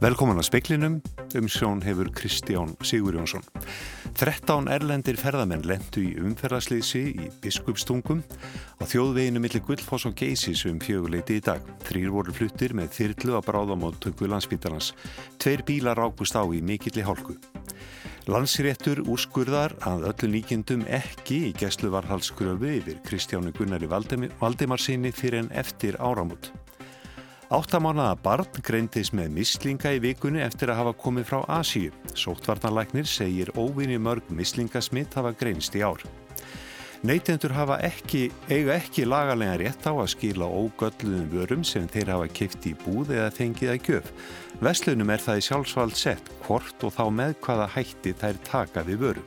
Velkomin að speklinum, um sjón hefur Kristján Sigur Jónsson. 13 erlendir ferðamenn lendu í umferðarslýsi í biskupstungum á þjóðveginu millir Guldfoss og Geisis um fjöguleiti í dag. Þrýr voru fluttir með þyrlu að bráðamóttöku landsbítalans. Tveir bílar águst á í mikilli hálku. Landsréttur úrskurðar að öllu nýkjendum ekki í gæslu varhalsgröfu yfir Kristjánu Gunnari Valdimarsinni fyrir en eftir áramút. Áttamánaða barn greindist með mislinga í vikunni eftir að hafa komið frá Asíu. Sóttvarnarlæknir segir óvinni mörg mislingasmitt hafa greinst í ár. Neytendur ekki, eiga ekki lagalega rétt á að skila ógölluðum vörum sem þeir hafa kipt í búð eða fengið að gjöf. Veslunum er það í sjálfsvald sett hvort og þá með hvaða hætti þær taka við vöru.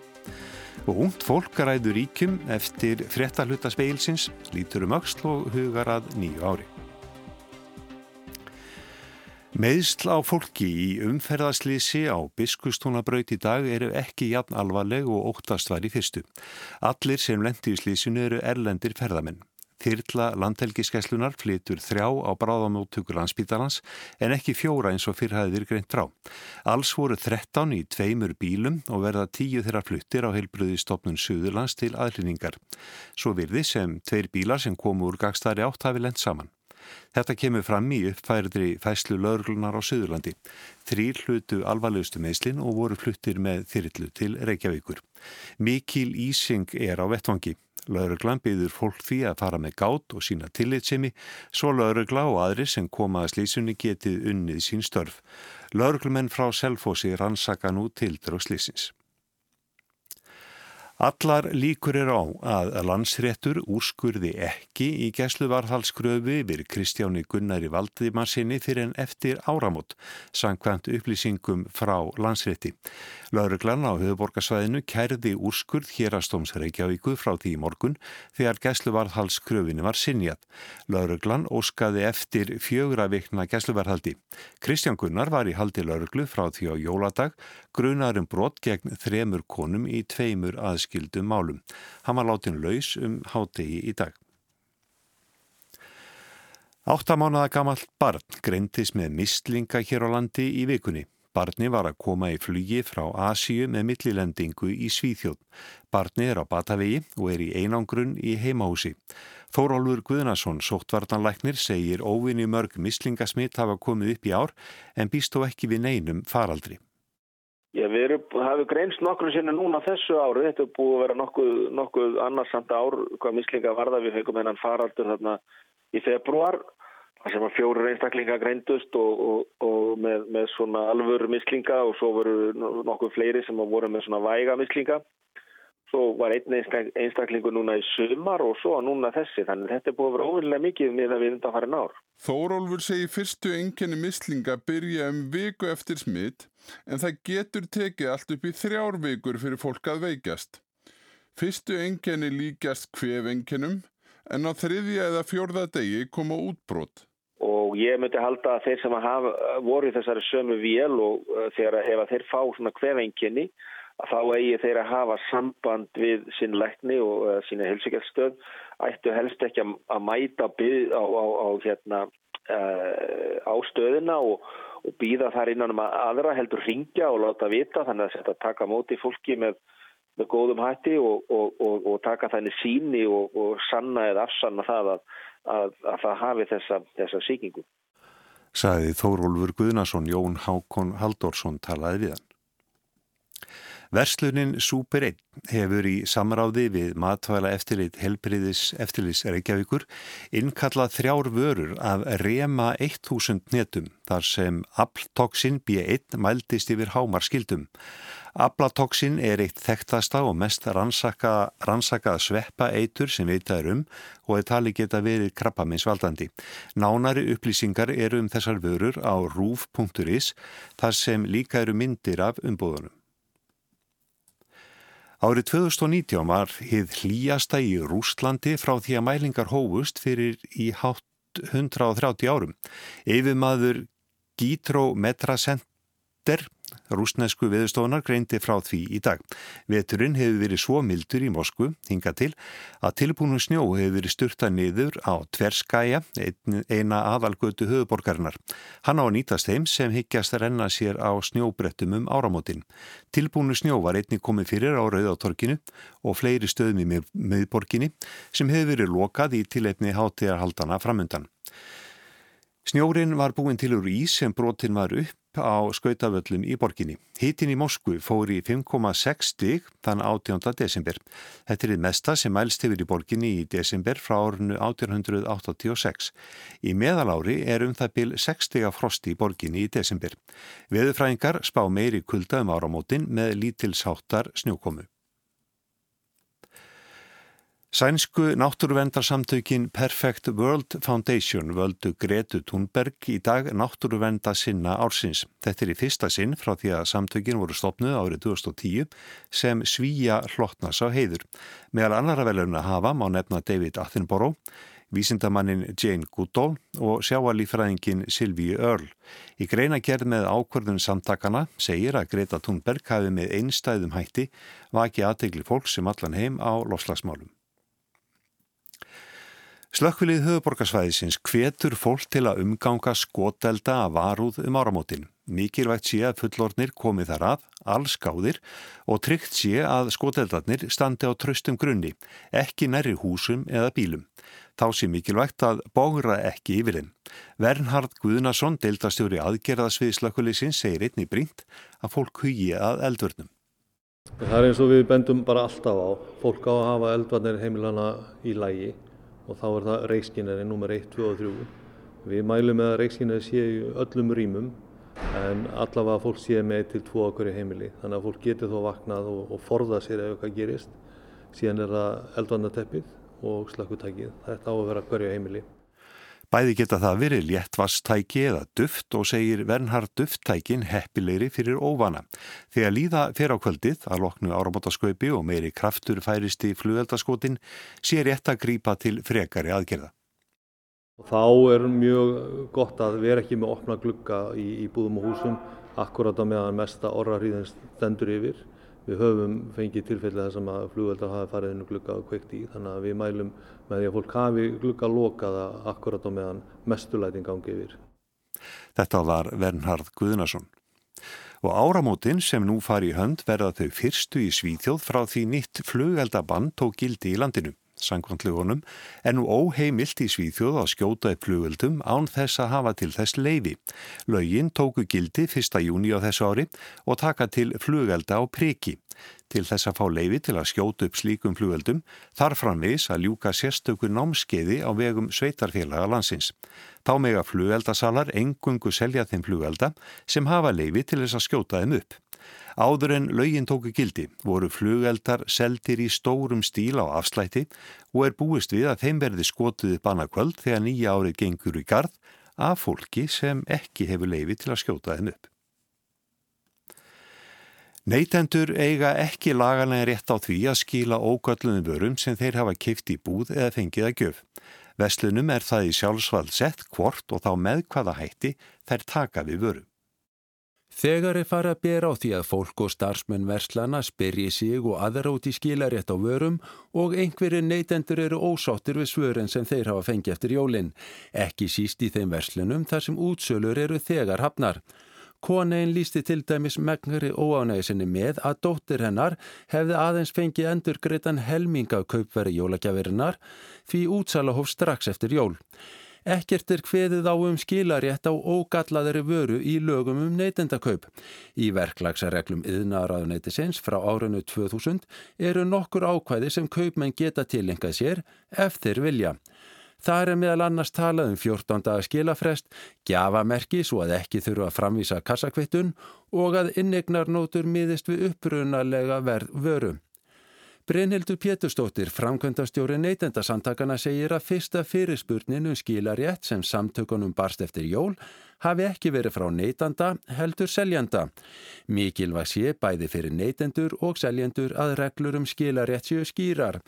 Og ungt fólk ræður ríkjum eftir fréttaluta speilsins, lítur um auksl og hugar að nýju ári. Meðsl á fólki í umferðarslýsi á biskustúnabraut í dag eru ekki jafn alvarleg og óttast var í fyrstu. Allir sem lendi í slýsinu eru erlendir ferðamenn. Þyrla landhelgiskeslunar flytur þrjá á bráðamóttökur landsbítalans en ekki fjóra eins og fyrrhæðir greint drá. Alls voru 13 í tveimur bílum og verða tíu þeirra fluttir á heilbröði stopnun Suðurlands til aðlýningar. Svo virði sem tveir bílar sem komu úr gagstari átt hafi lent saman. Þetta kemur fram í uppfærdri fæslu laurglunar á Suðurlandi. Þrýr hlutu alvarlegustu meðslinn og voru fluttir með þyrrlu til Reykjavíkur. Mikil Ísing er á vettvangi. Lauruglan byður fólk því að fara með gát og sína tillitsemi, svo laurugla og aðri sem koma að slísunni getið unnið sín störf. Lauruglumenn frá Selfossi rannsaka nú tildra og slísins. Allar líkur er á að landsréttur úrskurði ekki í gæsluvarðhalskröfu yfir Kristjáni Gunnari Valdimarsinni fyrir en eftir áramót, sangkvæmt upplýsingum frá landsrétti. Lauruglan á höfuborgarsvæðinu kærði úrskurð hérastóms Reykjavíku frá því morgun þegar gæsluvarðhalskröfinu var sinjað. Lauruglan óskaði eftir fjögra vikna gæsluvarðhaldi. Kristján Gunnar var í haldi lauruglu frá því á jóladag, grunarum brott gegn þremur konum í tveimur aðskilum skildum málum. Hann var látin laus um hádegi í dag. Áttamánaða gamalt barn greintist með mistlinga hér á landi í vikunni. Barni var að koma í flugi frá Asíu með millilendingu í Svíþjóð. Barni er á Batavegi og er í einangrun í heimahúsi. Þórólfur Guðnason, sóttvartanlæknir, segir óvinni mörg mislingasmitt hafa komið upp í ár en býst þó ekki við neinum faraldri. Erum, hafum greinst nokkru sinna núna þessu áru, þetta er búið að vera nokkuð, nokkuð annarsamt ár, hvað mislinga varða við höfum hennan faraldur þarna í februar, þar sem að fjóru einstaklinga greindust og, og, og með, með svona alvöru mislinga og svo voru nokkuð fleiri sem voru með svona væga mislinga. Svo var einn einstaklingu núna í sumar og svo núna þessi, þannig þetta er búið að vera óvinnilega mikið með að við undan farin ár. Þórólfur segir fyrstu enginni mislinga byrja um viku eftir smitt en það getur tekið allt upp í þrjár vikur fyrir fólk að veikjast. Fyrstu enginni líkjast hvef enginnum en á þriðja eða fjórða degi koma útbrott. Og ég myndi halda að þeir sem hafa voru í þessari sömu vél og uh, þegar ef þeir fá svona hvef enginni að þá eigi þeir að hafa samband við sín lækni og sína helsugjastöð ættu helst ekki að mæta byð á, á, á, hérna, uh, á stöðina og, og býða þar innan um aðra heldur ringja og láta vita þannig að taka móti fólki með, með góðum hætti og, og, og taka þannig síni og sanna eða afsanna það að, að, að það hafi þessa, þessa síkingu. Saði Þórólfur Guðnason, Jón Hákon Haldorsson talaði við hann. Verslunin Super 1 hefur í samráði við matvæla eftirlit helbriðis eftirlits Reykjavíkur innkallað þrjár vörur af rema 1000 netum þar sem afltoxin B1 mældist yfir hámar skildum. Aflatoxin er eitt þekktasta og mest rannsaka, rannsakað sveppa eitur sem vitað er um og er tali geta verið krabbaminsvaldandi. Nánari upplýsingar eru um þessar vörur á rúf.is þar sem líka eru myndir af umbúðunum. Árið 2019 var hið hlýjasta í Rústlandi frá því að mælingar hófust fyrir í hátt 130 árum. Yfirmaður Gítro Metracenter rúsnesku viðstofunar greindi frá því í dag. Veturinn hefur verið svo mildur í Moskvu, hinga til, að tilbúnum snjó hefur verið styrta niður á Tverskæja, eina aðalgötu höfuborgarinnar. Hann á að nýtast þeim sem higgjast að renna sér á snjóbrettum um áramótin. Tilbúnum snjó var einni komið fyrir á Rauðatorkinu og fleiri stöðum í miðborginni sem hefur verið lokað í tilefni hátíðarhaldana framundan. Snjórin var búin til úr ís sem brotin var upp á skautavöllum í borginni. Hítin í Moskvu fór í 5,6 stig þann 18. desember. Þetta er mesta sem mælst hefur í borginni í desember frá árinu 1886. Í meðalári er um það byl 6 stiga frosti í borginni í desember. Veðufræðingar spá meiri kulda um áramótin með lítilsáttar snjókomu. Sænsku náttúruvendarsamtökin Perfect World Foundation völdu Gretu Thunberg í dag náttúruvenda sinna ársins. Þetta er í fyrsta sinn frá því að samtökin voru stopnuð árið 2010 sem svíja hlottnas á heiður. Meðal annara velurna hafa má nefna David Attenborough, vísindamannin Jane Goodall og sjáalífræðingin Sylvie Earle. Í greina gerð með ákvörðun samtakana segir að Greta Thunberg hafi með einstæðum hætti vaki aðtegli fólk sem allan heim á lofslagsmálum. Slökkvilið höfuborgarsvæðisins hvetur fólk til að umganga skotelda að varúð um áramótin. Mikilvægt sé að fullornir komið þar að, alls gáðir og tryggt sé að skoteldarnir standi á tröstum grunni, ekki næri húsum eða bílum. Þá sé mikilvægt að bógra ekki yfir þeim. Vernhard Guðnason, deildastjóri aðgerðasvið slökkviliðsins, segir einni brínt að fólk hugi að eldvörnum. Það er eins og við bendum bara alltaf á. Fólk á að hafa eldvarnir heimilana í lægi og þá er það reikskinnari nummer 1, 2 og 3. Við mælum með að reikskinnari sé í öllum rýmum en allavega fólk sé með 1 til 2 okkur í heimili þannig að fólk getur þó vaknað og, og forða sér ef eitthvað gerist. Síðan er það eldvarnateppið og slakkutækið. Þetta á að vera hverju heimili. Bæði geta það verið léttvastæki eða duft og segir Vernhard dufttækin heppilegri fyrir óvana. Þegar líða fyrir á kvöldið að loknu áramótaskaupi og meiri kraftur færist í flugveldaskotin sé rétt að grýpa til frekari aðgerða. Þá er mjög gott að vera ekki með opna glugga í, í búðum og húsum akkurat á meðan mesta orraríðin stendur yfir. Við höfum fengið tilfelli þess að flugveldar hafi farið inn og glugga og kveikt í þannig að við mælum með því að fólk hafi glugga lokaða akkurat á meðan mestulætin gangi yfir. Þetta var Vernhard Guðnason. Og áramótin sem nú fari í hönd verða þau fyrstu í Svíþjóð frá því nýtt flugeldabann tók gildi í landinu sangvandlugunum, en nú óheimilt í Svíþjóð að skjóta upp flugöldum án þess að hafa til þess leiði. Laugin tóku gildi 1. júni á þessu ári og taka til flugölda á priki. Til þess að fá leiði til að skjóta upp slíkum flugöldum þarf framvis að ljúka sérstökur námskeiði á vegum sveitarfélaga landsins. Þá mega flugöldasalar engungu selja þeim flugölda sem hafa leiði til þess að skjóta þeim upp. Áður en laugin tóku gildi voru flugeldar seldir í stórum stíl á afslætti og er búist við að þeim verði skotuði bannakvöld þegar nýja árið gengur í gard af fólki sem ekki hefur leifi til að skjóta þeim upp. Neytendur eiga ekki laganlega rétt á því að skila ógöllunum vörum sem þeir hafa kift í búð eða fengið að gjöf. Veslunum er það í sjálfsvald sett hvort og þá með hvaða hætti þær taka við vörum. Þegar er farið að bera á því að fólk og starfsmenn verslana spyrji sig og í skilarétt á vörum og einhverju neytendur eru ósáttir við svörin sem þeir hafa fengið eftir jólinn. Ekki síst í þeim verslunum þar sem útsölur eru þegar hafnar. Konein lísti til dæmis megnari óánægisinni með að dóttir hennar hefði aðeins fengið endur greitan helminga kaupveri jólagjafirinnar því útsala hóf strax eftir jól. Ekkert er hveðið á um skilarétt á ógallaðari vöru í lögum um neytendakaup. Í verklagsarreglum yðnaðraðuneytisins frá árinu 2000 eru nokkur ákvæði sem kaupmenn geta tilengað sér ef þeir vilja. Það er meðal annars talað um 14 daga skilafrest, gjafamerki svo að ekki þurfa að framvísa kassakvittun og að innegnarnótur miðist við upprunalega verð vöru. Brynhildur Péturstóttir, framkvöndastjóri neytendasamtakana segir að fyrsta fyrirspurninu um skilarétt sem samtökunum barst eftir jól hafi ekki verið frá neytanda heldur seljanda. Mikilvæg sé bæði fyrir neytendur og seljendur að reglur um skilarétt séu skýrar.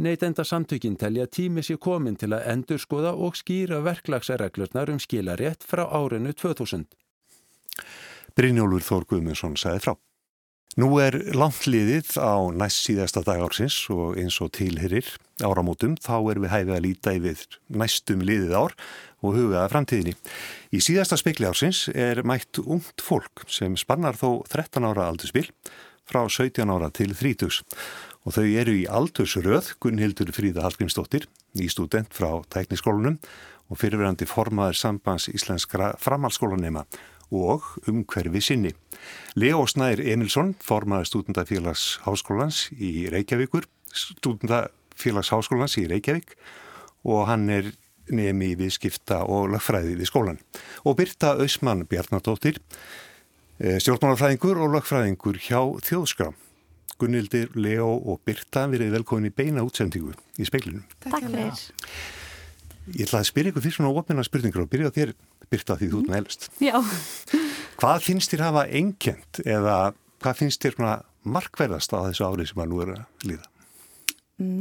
Neytendasamtökin telja tími sér komin til að endur skoða og skýra verklagsarreglurnar um skilarétt frá árinu 2000. Brynjólfur Þór Guðmundsson sagði frá. Nú er langt liðið á næst síðasta dagársins og eins og tilherir áramótum þá er við hæfið að líta yfir næstum liðið ár og hugaða framtíðinni. Í síðasta spekli ársins er mætt ungt fólk sem spannar þó 13 ára aldurspil frá 17 ára til 30 og þau eru í aldursröð Gunnhildur Fríða Hallgrímsdóttir, í student frá tækniskólunum og fyrirverandi formaður sambands íslenskra framhaldsskólanema og umhverfi sinni. Leo Snær Emilsson, formaður stúdendafélags háskólans í Reykjavíkur, stúdendafélags háskólans í Reykjavík og hann er nemi við skipta og lögfræði við skólan. Og Birta Ausmann Bjarnadóttir, eh, stjórnmálafræðingur og lögfræðingur hjá Þjóðskram. Gunnildir, Leo og Birta verið velkomin í beina útsendingu í speilinu. Takk fyrir. Ég ætlaði að spyrja ykkur fyrir svona ofmennar spurningur og byrja þér byrta því þú ert með elst. Já. Hvað finnst þér hafa enkjent eða hvað finnst þér markverðast á þessu árið sem að nú er að líða?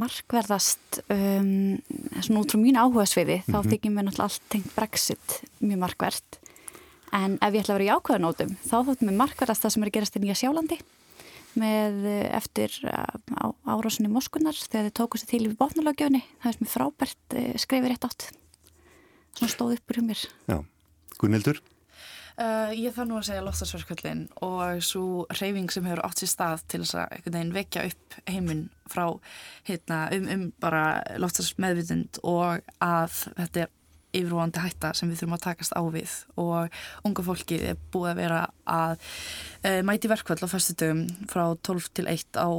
Markverðast, um, svona út frá mín áhuga sviði, mm -hmm. þá mhm. þykjum við náttúrulega allt tengt brexit mjög markverð. En ef ég ætla að vera í ákveðanótum, þá þóttum við markverðast það sem er að gerast í Nýja Sjálandi með eh, eftir uh, árásunni Moskunar þegar þið tóku sér til í bóknulagjöfni. Það er sem er frábært uh, skrifir rétt átt. Svona stóð upp úr hjá mér. Já. Gunnildur? Uh, ég þarf nú að segja loftarsverkvöldin og svo reyfing sem hefur átt sér stað til þess að einhvern veginn vekja upp heiminn frá hérna, um, um bara loftarsmeðvitund og að þetta er yfirvóðandi hætta sem við þurfum að takast á við. Og unga fólki er búið að vera að uh, mæti verkvöld á fyrstutugum frá 12 til 1 á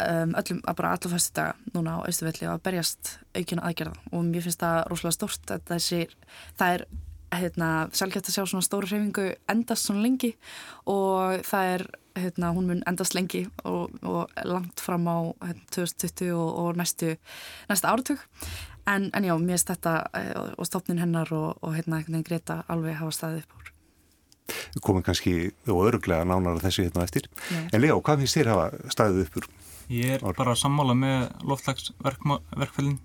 um, öllum, bara allar fyrstudaga núna á Östufelli að berjast aukjuna aðgerða. Og mér finnst það rosalega stórt að þessi, það er hérna, sjálfgætt að sjá svona stóru hreyfingu endast svona lengi og það er, hérna, hún mun endast lengi og, og langt fram á hérna, 2020 og, og næstu næsta áratug en, en já, mér finnst þetta eh, og stopnin hennar og, og hérna, einhvern veginn Greta alveg hafa staðið upp úr. Við komum kannski og öruglega nánar þessu hérna eftir, já. en Leo, hvað finnst þér hafa staðið upp úr? Ég er bara að sammála með loftlagsverkfælin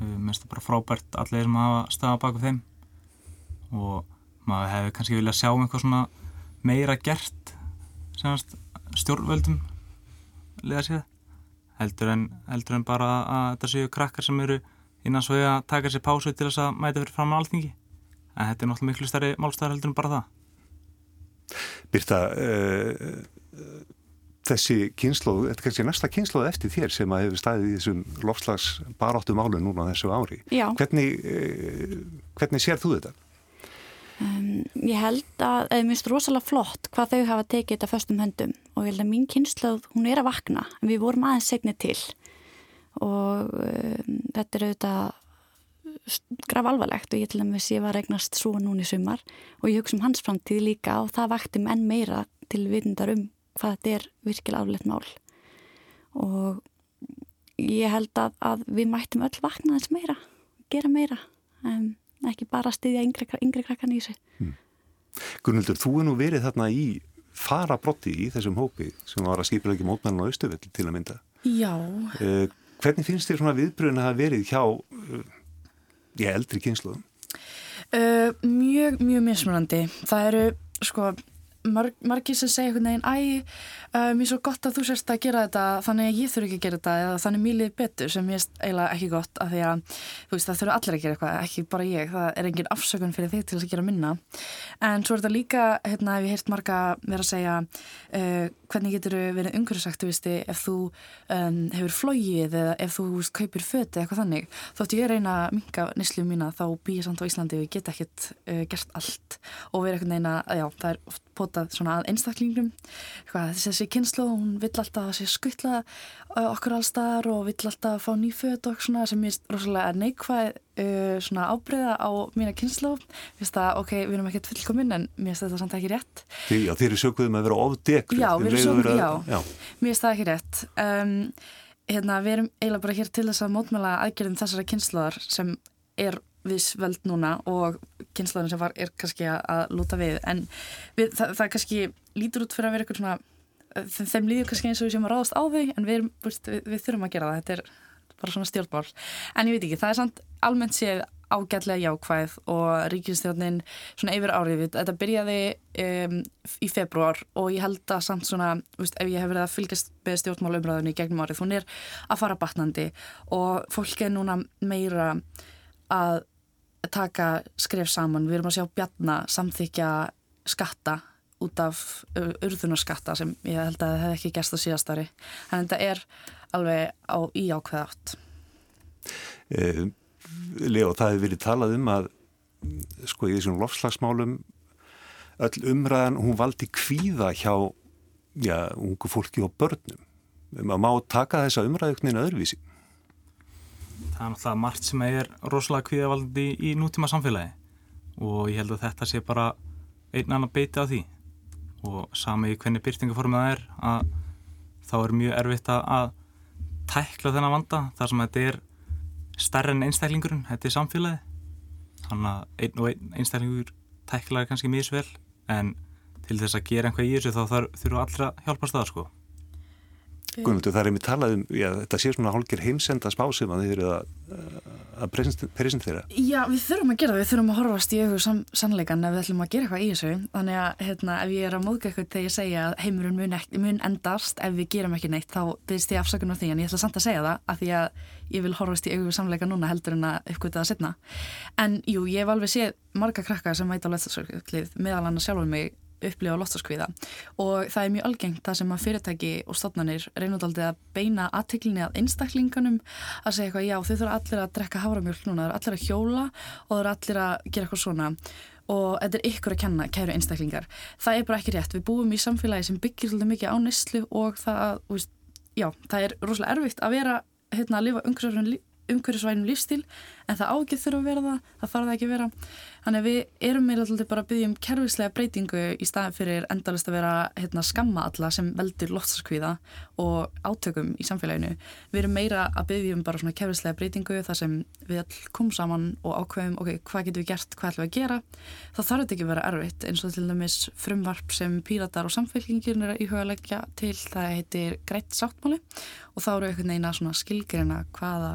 mér finnst það bara frábært allir sem hafa staða baka þeim. Og maður hefði kannski viljað sjá einhvað svona meira gert semast stjórnvöldum liða sér heldur en, heldur en bara að þetta séu krakkar sem eru innan svo að taka sér pásu til þess að mæta fyrir fram með alltingi en þetta er náttúrulega miklu stærri málstæðar heldur en bara það. Birta uh, þessi kynsloð, þetta er kannski næsta kynsloð eftir þér sem að hefur staðið í þessum lofslags baráttu málu núna þessu ári. Hvernig, uh, hvernig sér þú þetta? Um, ég held að, eða mér finnst rosalega flott hvað þau hafa tekið þetta föstum höndum og ég held að mín kynnslöð, hún er að vakna en við vorum aðeins segni til og um, þetta er auðvitað graf alvarlegt og ég til dæmis ég var regnast svo núni í sumar og ég hugsa um hans framtíð líka og það vakti mér enn meira til vitundar um hvað þetta er virkilega afleitt mál. Og ég held að, að við mættum öll vakna þess meira, gera meira um, ekki bara stiðja yngri, yngri krakkan í þessu. Mm. Gunnildur, þú er nú verið þarna í farabrotti í þessum hópi sem var að skipila ekki mótmælun á Östuvill til að mynda. Já. Uh, Hvernig finnst þér svona viðbröðin að verið hjá ég, eldri kynsluðum? Uh, mjög, mjög mismunandi. Það eru sko marg, margir sem segja einhvern veginn æ, uh, mér er svo gott að þú sérst að gera þetta þannig að ég þurfi ekki að gera þetta eða þannig mér liði betur sem ég er eiginlega ekki gott af því að veist, það þurfi allir að gera eitthvað ekki bara ég, það er engin afsökun fyrir þig til að gera minna. En svo er þetta líka, hérna, hef ég heyrt marga vera að segja uh, hvernig getur þú verið umhverfisaktivisti ef þú um, hefur flóið eða ef þú veist, kaupir föti eitthvað þannig? Þótt ég er reyna að minka nýslu mína þá býja samt á Íslandi og ég get ekkert uh, gert allt. Og vera eitthvað neina, já, það er oft potað svona að einstaklingum hvað, þessi kynslu, hún vill alltaf að sé skuttla uh, okkur allstaðar og vill alltaf að fá nýföt og svona sem ég er rosalega neikvæð uh, svona ábreyða á mína kynslu við erum ekkert fullkominn en mér finnst þetta samt ekki rétt. Því, Já, þeir eru sökuðum að vera ofdekk Já, við erum sökuðum, já, já. Mér finnst það ekki rétt. Um, hérna, Við erum eiginlega bara hér til þess að mótmæla aðgerðum þessara kynsluðar sem er viss völd núna og kynslaðurinn sem var er kannski að lúta við. En við, það, það kannski lítur út fyrir að vera eitthvað svona þeim líður kannski eins og við sem að ráðast á þau en við, við, við þurfum að gera það, þetta er bara svona stjórnmál. En ég veit ekki, það er samt almennt séð ágætlega jákvæð og ríkistjórnin svona yfir árið þetta byrjaði um, í februar og ég held að samt svona veist, ef ég hef verið að fylgjast með stjórnmálumræðunni gegnum árið, hún er að fara batnandi og fólk er núna meira að taka skref saman, við erum að sjá bjarna samþykja skatta út af urðunarskatta sem ég held að það hef ekki gæst á síðastari að þetta er alveg á í ákveðátt eh, Leo, það hefur verið talað um að sko í þessum lofslagsmálum öll umræðan, hún valdi kvíða hjá já, ungu fólki og börnum. Maður má taka þessa umræðugnin öðruvísi? Það er náttúrulega margt sem er rosalega kvíðavaldandi í, í nútíma samfélagi og ég held að þetta sé bara einn annan beiti á því og sami í hvernig byrtingaformið það er að þá er mjög erfitt að tækla þennan vanda þar sem þetta er stærre en einstæklingurinn, þetta er samfélagi þannig að einn og einn einstaklingur tæklaði kannski mjög svel en til þess að gera einhvað í þessu þá þurfa allra hjálpa staðar sko Gunnuldur, það er einmitt talað um, já, þetta sé svona hálkir heimsenda spásum að þið eru að, að presentera. Já, við þurfum að gera það, við þurfum að horfast í auðvitað sam, sannleikan ef við ætlum að gera eitthvað í þessu. Þannig að hérna, ef ég er að móðga eitthvað þegar ég segja að heimurinn mun, mun endast ef við gerum ekki neitt, þá byrðist ég afsakun á því en ég ætla samt að segja það að því að ég vil horfast í auðvitað sannleika núna heldur en að uppgöta það setna. En jú, ég hef alveg séð marga krakka sem mæta á leðsarslið meðal hann sjálfur mig upplifa loftaskviða og það er mjög algengt það sem að fyrirtæki og stofnanir reynúðaldið að beina aðtiklinni að einstaklinganum að segja eitthvað já þau þurfa allir að drekka haframjölk núna, þau þurfa allir að hjóla og þau þurfa allir að gera eitthvað svona. Og þetta er ykkur að kenna, kæru einstaklingar. Það er bara ekki rétt, við búum í samfélagi sem byggir svolítið mikið á neslu og það, veist, já, það er rosalega erfitt að vera hérna, að lifa umhverjusvænum lífstíl en það ágið þurfa að vera það, það þarf það ekki að vera Þannig að við erum meira alltaf bara að byggja um kervislega breytingu í staðin fyrir endalist að vera hérna, skamma alla sem veldur loftsaskvíða og átökum í samfélaginu. Við erum meira að byggja um bara svona kervislega breytingu þar sem við all komum saman og ákveðum ok, hvað getum við gert, hvað ætlum við að gera. Þá þarf þetta ekki að vera erfitt eins og til dæmis frumvarp sem píratar og samfélgingir er í huga að leggja til það heitir greitt sáttmáli og þá eru einhvern veginn að hvaða,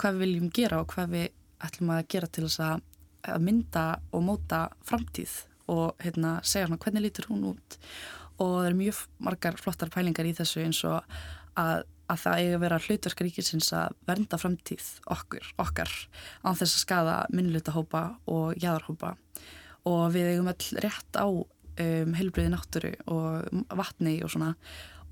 hvað við viljum gera og hvað við ætlum að gera til þess að að mynda og móta framtíð og hérna, segja svona hvernig lítur hún út. Og það er mjög margar flottar pælingar í þessu eins og að, að það eigi að vera hlutverk ríkisins að vernda framtíð okkur, okkar án þess að skada minnlutahópa og jæðarhópa og við eigum all rétt á um, heilbriði náttúru og vatni og svona.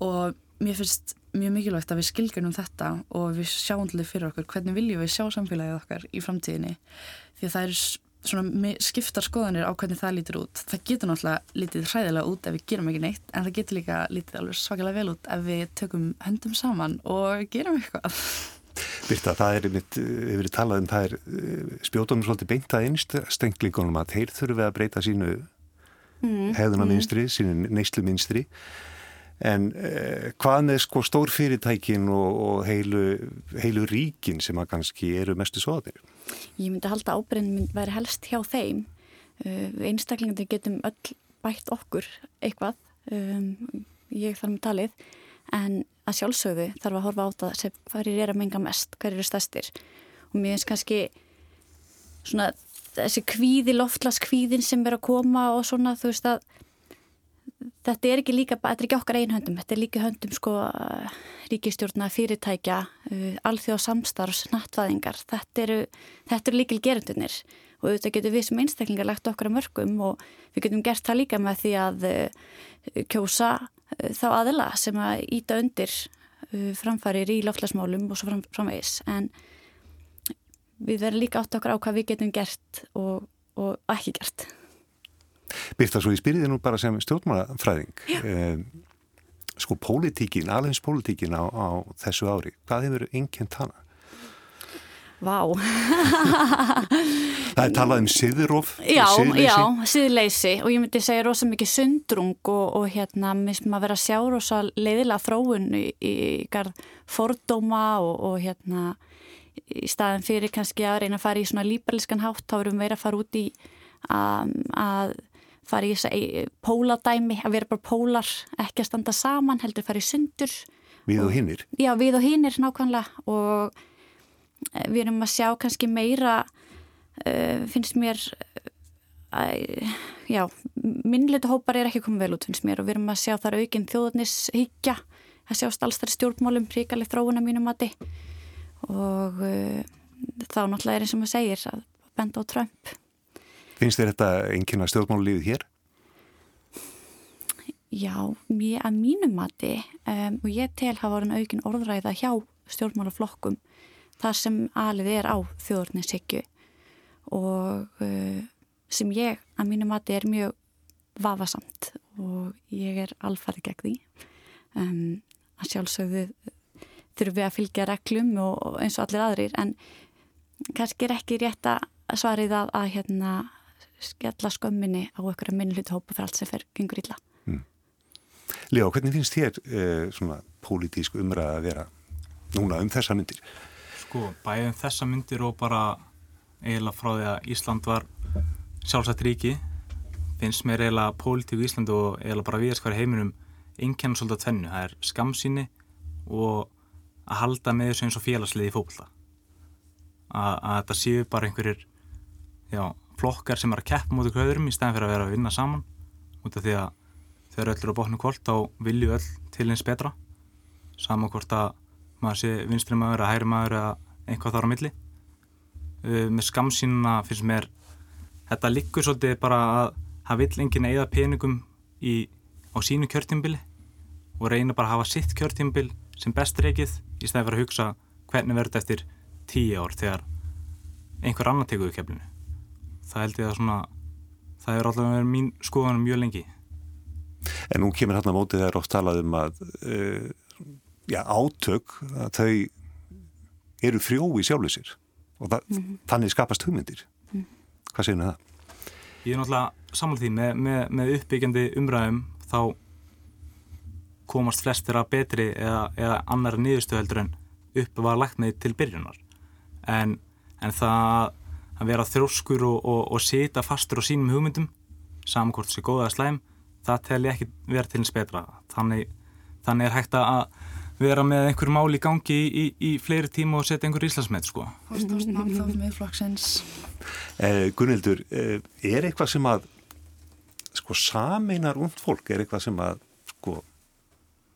Og mér finnst mjög mikilvægt að við skilgjörnum þetta og við sjáum til því fyrir okkur hvernig viljum við sjá samfélagið okkar í framtíðinni. Því að það er svona skiptar skoðanir á hvernig það lítur út. Það getur náttúrulega lítið hræðilega út ef við gerum ekki neitt en það getur líka lítið alveg svakalega vel út ef við tökum höndum saman og gerum eitthvað. Birta, það er einmitt, við verið talað um það er eh, spjótunum svolítið beintað einstenglingunum að þeir þurfu að breyta sínu mm, hefðunarminstri, mm. sínu neysluminstri En eh, hvað með sko stór fyrirtækin og, og heilu, heilu ríkin sem að kannski eru mestu svoðanir? Ég myndi halda ábyrðin mynd væri helst hjá þeim. Uh, Einstaklingandi getum öll bætt okkur eitthvað, um, ég þarf með talið, en að sjálfsögðu þarf að horfa á það sem hverjir er að menga mest, hverjir er stærstir. Og mér finnst kannski svona þessi kvíði, loftlaskvíðin sem er að koma og svona þú veist að þetta er ekki líka, þetta er ekki okkar einhöndum, þetta er líka höndum sko ríkistjórna, fyrirtækja, uh, alþjóð samstarfs, nattvæðingar, þetta eru, þetta eru líkil gerundunir og þetta getur við sem einstaklingar lagt okkar að mörgum og við getum gert það líka með því að uh, kjósa uh, þá aðila sem að íta undir framfarir í loftlasmálum og svo fram, framvegis. En við verðum líka átt okkar á hvað við getum gert og, og ekki gert. Byrta svo í spyrðinu bara sem stjórnmálafræðing eh, sko pólitíkin, alveg pólitíkin á, á þessu ári, hvað hefur einnkjönd hana? Vá. Það er talað um siðurof Já, já, siðleysi. Og ég myndi segja rosa mikið sundrung og, og hérna, mér sem að vera að sjá rosa leiðilega þróun í, í garð fordóma og, og hérna í staðin fyrir kannski að reyna að fara í svona líparliskan hátt, þá erum við verið að fara út í að, að fara í þess að póladæmi, að vera bara pólar, ekki að standa saman, heldur fara í sundur. Við og hinnir? Já, við og hinnir nákvæmlega og eh, við erum að sjá kannski meira uh, finnst mér uh, já, minnleita hópar er ekki komið vel út finnst mér og við erum að sjá þar aukinn þjóðarnishyggja það sjást alls þar stjórnmálum príkalið þróuna mínum mati og uh, þá náttúrulega er eins og maður segir að benda á Trump Finnst þér þetta einnkynna stjórnmálulífið hér? Já, mér, að mínum mati um, og ég tel hafa voru aukin orðræða hjá stjórnmálaflokkum þar sem alið er á þjóðurnishyggju og uh, sem ég að mínum mati er mjög vafasamt og ég er alfarið gegn því um, að sjálfsögðu þurfum við að fylgja reglum og, og eins og allir aðrir en kannski er ekki rétt að svarið að, að hérna, skella skömminni á einhverja minnlutu hópu fyrir allt sem fer gengur illa. Mm. Leo, hvernig finnst þér eh, svona pólitísk umræða að vera núna um þessa myndir? Sko, bæðið um þessa myndir og bara eiginlega frá því að Ísland var sjálfsagt ríki finnst mér eiginlega pólitíku í Ísland og eiginlega bara viðast hverja heiminum einnkjörnum svolítið að tvennu. Það er skamsýni og að halda með þessu eins og félagsliði í fólkvölda. Að, að þetta séu bara einhverjir já, flokkar sem er að keppa mútið kröðurum í stæðan fyrir að vera að vinna saman. Út af því að þegar öll eru á botnu kvöld þá vilju öll til eins betra. Saman hvort að maður sé vinstri maður eða hæri maður eða einhvað þar á milli. Uh, með skamsínuna finnst mér þetta liggur svolítið bara að það vill enginn eigða peningum í, á sínu kjörtímbili og reyna bara að hafa sitt kjörtímbil sem best reikið í stæði fyrir að hugsa hvernig verður þetta eftir tíu ár þegar einhver annar tekur við keflinu. Það held ég að svona, það er alltaf verið mín skoðanum mjög lengi. En nú kemur hérna mótið þegar oft talað um að uh, já, átök, að þau eru frjói sjálflisir og það, mm -hmm. þannig skapast hugmyndir. Mm. Hvað segir það? Ég er náttúrulega samanlega því með, með, með uppbyggjandi umræðum þá komast flestir að betri eða, eða annar nýðustuheldur en upp var lagt með til byrjunar en, en það að vera þróskur og, og, og sita fastur á sínum hugmyndum samankort sem góða slæm það tel ég ekki verið til eins betra. Þannig, þannig er hægt að vera með einhver mál í gangi í, í, í fleiri tíma og setja einhver íslasmet sko. eh, Gunnildur eh, er eitthvað sem að sko sameinar und fólk er eitthvað sem að sko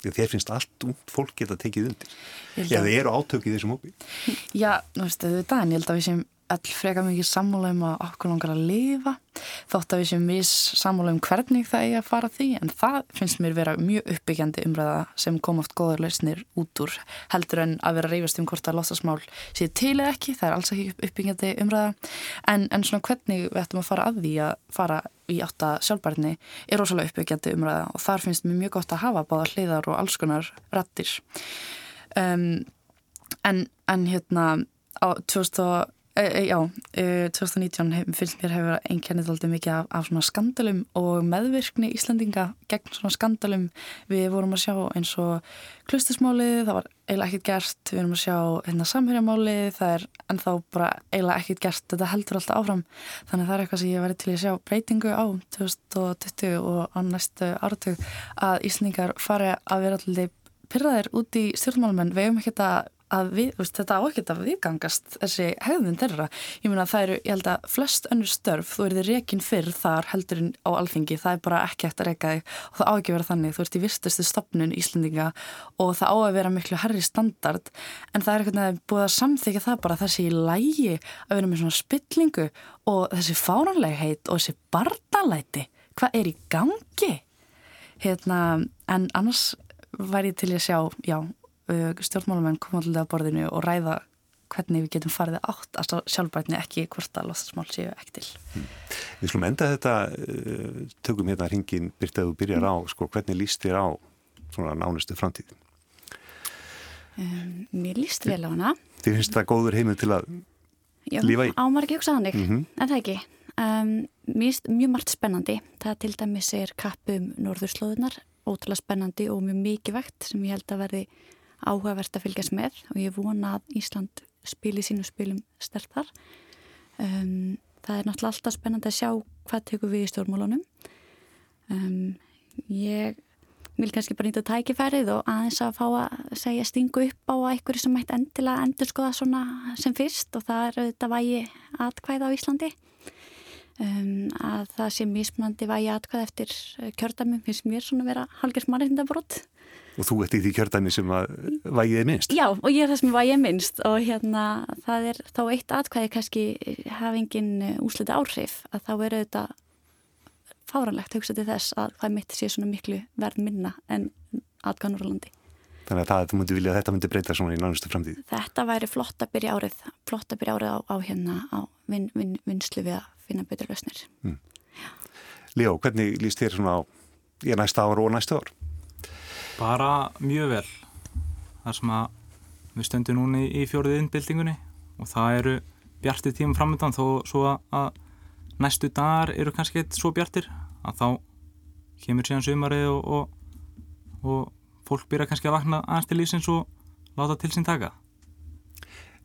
þér finnst allt ung fólk geta tekið undir? Eða eru átökið þessum hópi? Já, nú veistu, þetta er en ég held að við sem all freka mikið sammála um að okkur langar að lifa þótt að við sem við sammála um hvernig það er að fara því en það finnst mér vera mjög uppbyggjandi umræða sem kom oft góðar lausnir út úr heldur en að vera reyfast um hvort að lostasmál sé til eða ekki, það er alls ekki uppbyggjandi umræða. En, en svona hvernig við ættum að fara að því að fara í átta sjálfbærni er rosalega uppbyggjandi umræða og þar finnst mér mjög gott að hafa báða hliðar og alls konar rattir um, en, en hérna á 2000 E, já, e, 2019 finnst mér hefur einkennið alltaf mikið af, af svona skandalum og meðvirkni Íslandinga gegn svona skandalum. Við vorum að sjá eins og klustismálið, það var eiginlega ekkert gert. Við vorum að sjá hérna samhörjamálið það er ennþá bara eiginlega ekkert gert. Þetta heldur alltaf áfram. Þannig það er eitthvað sem ég væri til að sjá breytingu á 2020 og á næstu ártug að Íslandingar fari að vera alltaf pyrraðir út í stjórnmálumenn við hefum ekki þetta að við, veist, þetta á ekkert að viðgangast þessi hegðun þeirra. Ég meina það eru, ég held að flest önnur störf, þú erði rekin fyrr þar heldur en á alþingi, það er bara ekki eftir að reyka þig og það á ekki að vera þannig. Þú ert í virtustu stopnun Íslendinga og það á að vera miklu herri standard en það er eitthvað að búið að samþykja það bara þessi í lægi að vera með svona spillingu og þessi fáranlegheit og þessi barnalæti. Hvað er í gangi? Hérna, en annars væri ég til að sjá, já, stjórnmálamenn koma alltaf að borðinu og ræða hvernig við getum farið átt að sjálfbætni ekki hvort að lostasmál séu ekki til. Hmm. Við slum enda þetta, uh, tökum hérna hringin byrtaðu byrjar á, sko, hvernig líst þér á svona nánustu framtíð? Um, mér líst vel á hana. Þið finnst það góður heimil til að Já, lífa í? Já, ámar ekki hugsa þannig, mm -hmm. en það ekki. Um, mér finnst mjög margt spennandi. Það til dæmis er kappum norðurslóðunar, ótrúlega spennandi og mjög mikið vekt sem ég held að verði áhugavert að fylgjast með og ég vona að Ísland spili sínu spilum stertar. Um, það er náttúrulega alltaf spennandi að sjá hvað tekur við í stjórnmálunum. Um, ég vil kannski bara nýta tækifærið og aðeins að fá að segja stingu upp á einhverju sem mætti endilega endur skoða svona sem fyrst og það er auðvitað vægi atkvæð á Íslandi um, að það sé mismunandi vægi atkvæð eftir kjördamum finnst mér svona vera halgers mannreitindabrótt Og þú ert í því kjördæmi sem að vægið er minnst? Já, og ég er það sem vægið er minnst og hérna það er þá eitt atkvæði kannski hafingin úslita áhrif að þá eru þetta fáranlegt hugsa til þess að hvað mitt sé svona miklu verð minna en atkvæðan úr landi. Þannig að það, þú myndi vilja að þetta myndi breyta svona í nánustu framtíð? Þetta væri flott að byrja árið, flott að byrja árið á, á hérna á vin, vin, vinslu við að finna betur lausnir. Mm. Leo, hvernig líst þér svona á í næsta ár og næsta ár? Bara mjög vel. Það sem að við stöndum núni í fjórið innbildingunni og það eru bjartið tíma framöndan þó svo að næstu dagar eru kannski eitt svo bjartir að þá kemur síðan sumarið og, og, og fólk byrja kannski að vakna aðeins til lífsins og láta til sín taka.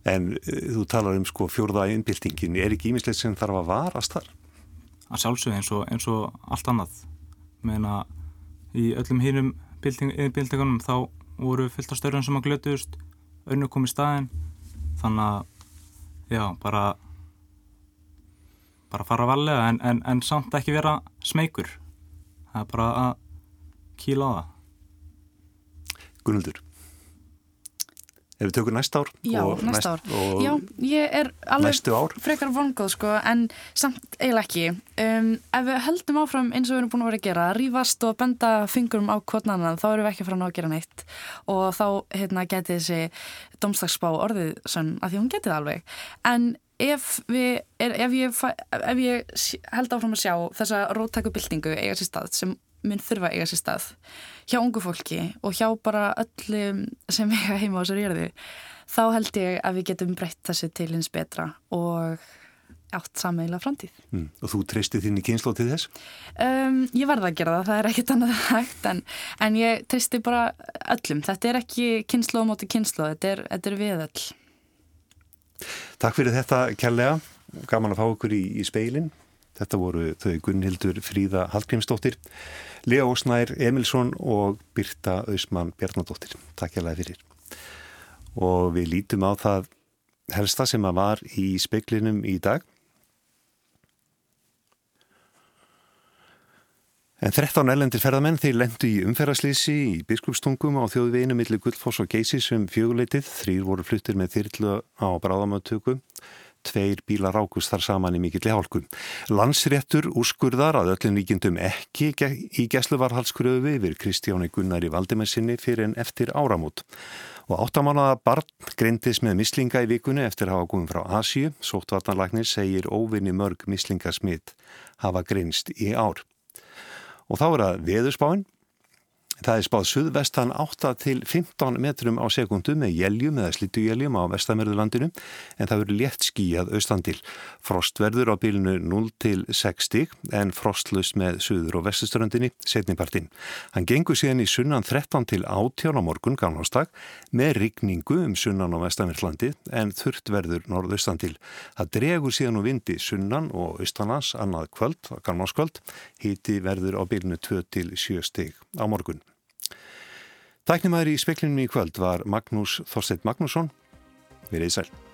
En uh, þú talar um sko fjórða innbyltingin, er ekki ímislegt sem þarf að varast þar? Að sjálfsög eins og, eins og allt annað. Meina í öllum hýrum innbyltingunum þá voru fyllt á störjum sem að glötuðust, önnu komið staðin, þannig að já, bara bara fara valega en, en, en samt ekki vera smeykur. Það er bara að kýla á það. Gunnuldur Ef við tökum næst ár Já, næst ár. Já, ég er alveg frekar vongóð sko, en samt eiginlega ekki. Um, Ef við heldum áfram eins og við erum búin að vera að gera rífast og benda fingurum á kvotnanan þá erum við ekki frá að gera neitt. Og þá hérna, geti þessi domslagsspá orðið sann að því hún getið alveg. En ef, við, er, ef, ég, ef ég held áfram að sjá þessa róttækubildingu eiga sér stað sem mun þurfa eiga sér stað hjá ungu fólki og hjá bara öllum sem eiga heima á þessari jörðu þá held ég að við getum breytt þessi til hins betra og átt sammeila framtíð. Mm. Og þú treystið þín í kynslu til þess? Um, ég varða að gera það, það er ekkit annað hægt en, en ég treysti bara öllum. Þetta er ekki kynslu á móti kynslu, þetta er, þetta er við öll. Takk fyrir þetta kærlega, gaman að fá okkur í, í speilin. Þetta voru þau Gunnhildur Fríða Hallgrímsdóttir, Lea Ósnær Emilsson og Birta Ausmann Bjarnadóttir. Takk kærlega fyrir. Og við lítum á það helsta sem að var í speiklinum í dag. En 13 ellendir ferðamenn þeir lendu í umferðarslýsi í biskupstungum á þjóðveginu millir Guldfoss og Geysis um fjöguleitið. Þrýr voru fluttir með þyrlu á bráðamöðtöku. Tveir bílar rákust þar saman í mikill hálku. Landsréttur úrskurðar að öllum líkindum ekki í gæsluvarhalskröfu yfir Kristjáni Gunnar í Valdimessinni fyrir en eftir áramót. Og áttamánaða barn greindis með mislinga í vikunni eftir að hafa komið frá Asju. Sóttvartanlagnir segir óvinni mörg mislingasmitt hafa greinst í ár. Og þá er það veðurspáinn. Það er spáð suðvestan 8 til 15 metrum á sekundu með jæljum eða slittugjæljum á vestamörðulandinu en það verður létt skíjað austandil. Frost verður á bílinu 0 til 6 stík en frostlust með suður og vestuströndinni setnipartin. Hann gengur síðan í sunnan 13 til 18 á morgun gamlástag með rigningu um sunnan á vestamörðlandi en þurft verður norðaustandil. Það dregur síðan úr vindi sunnan og austanans annað kvöld, gamláskvöld, híti verður á bílinu 2 til 7 stík á morgun. Tæknumæður í speklinum í kvöld var Magnús Þorstein Magnússon. Við reyðið sæl.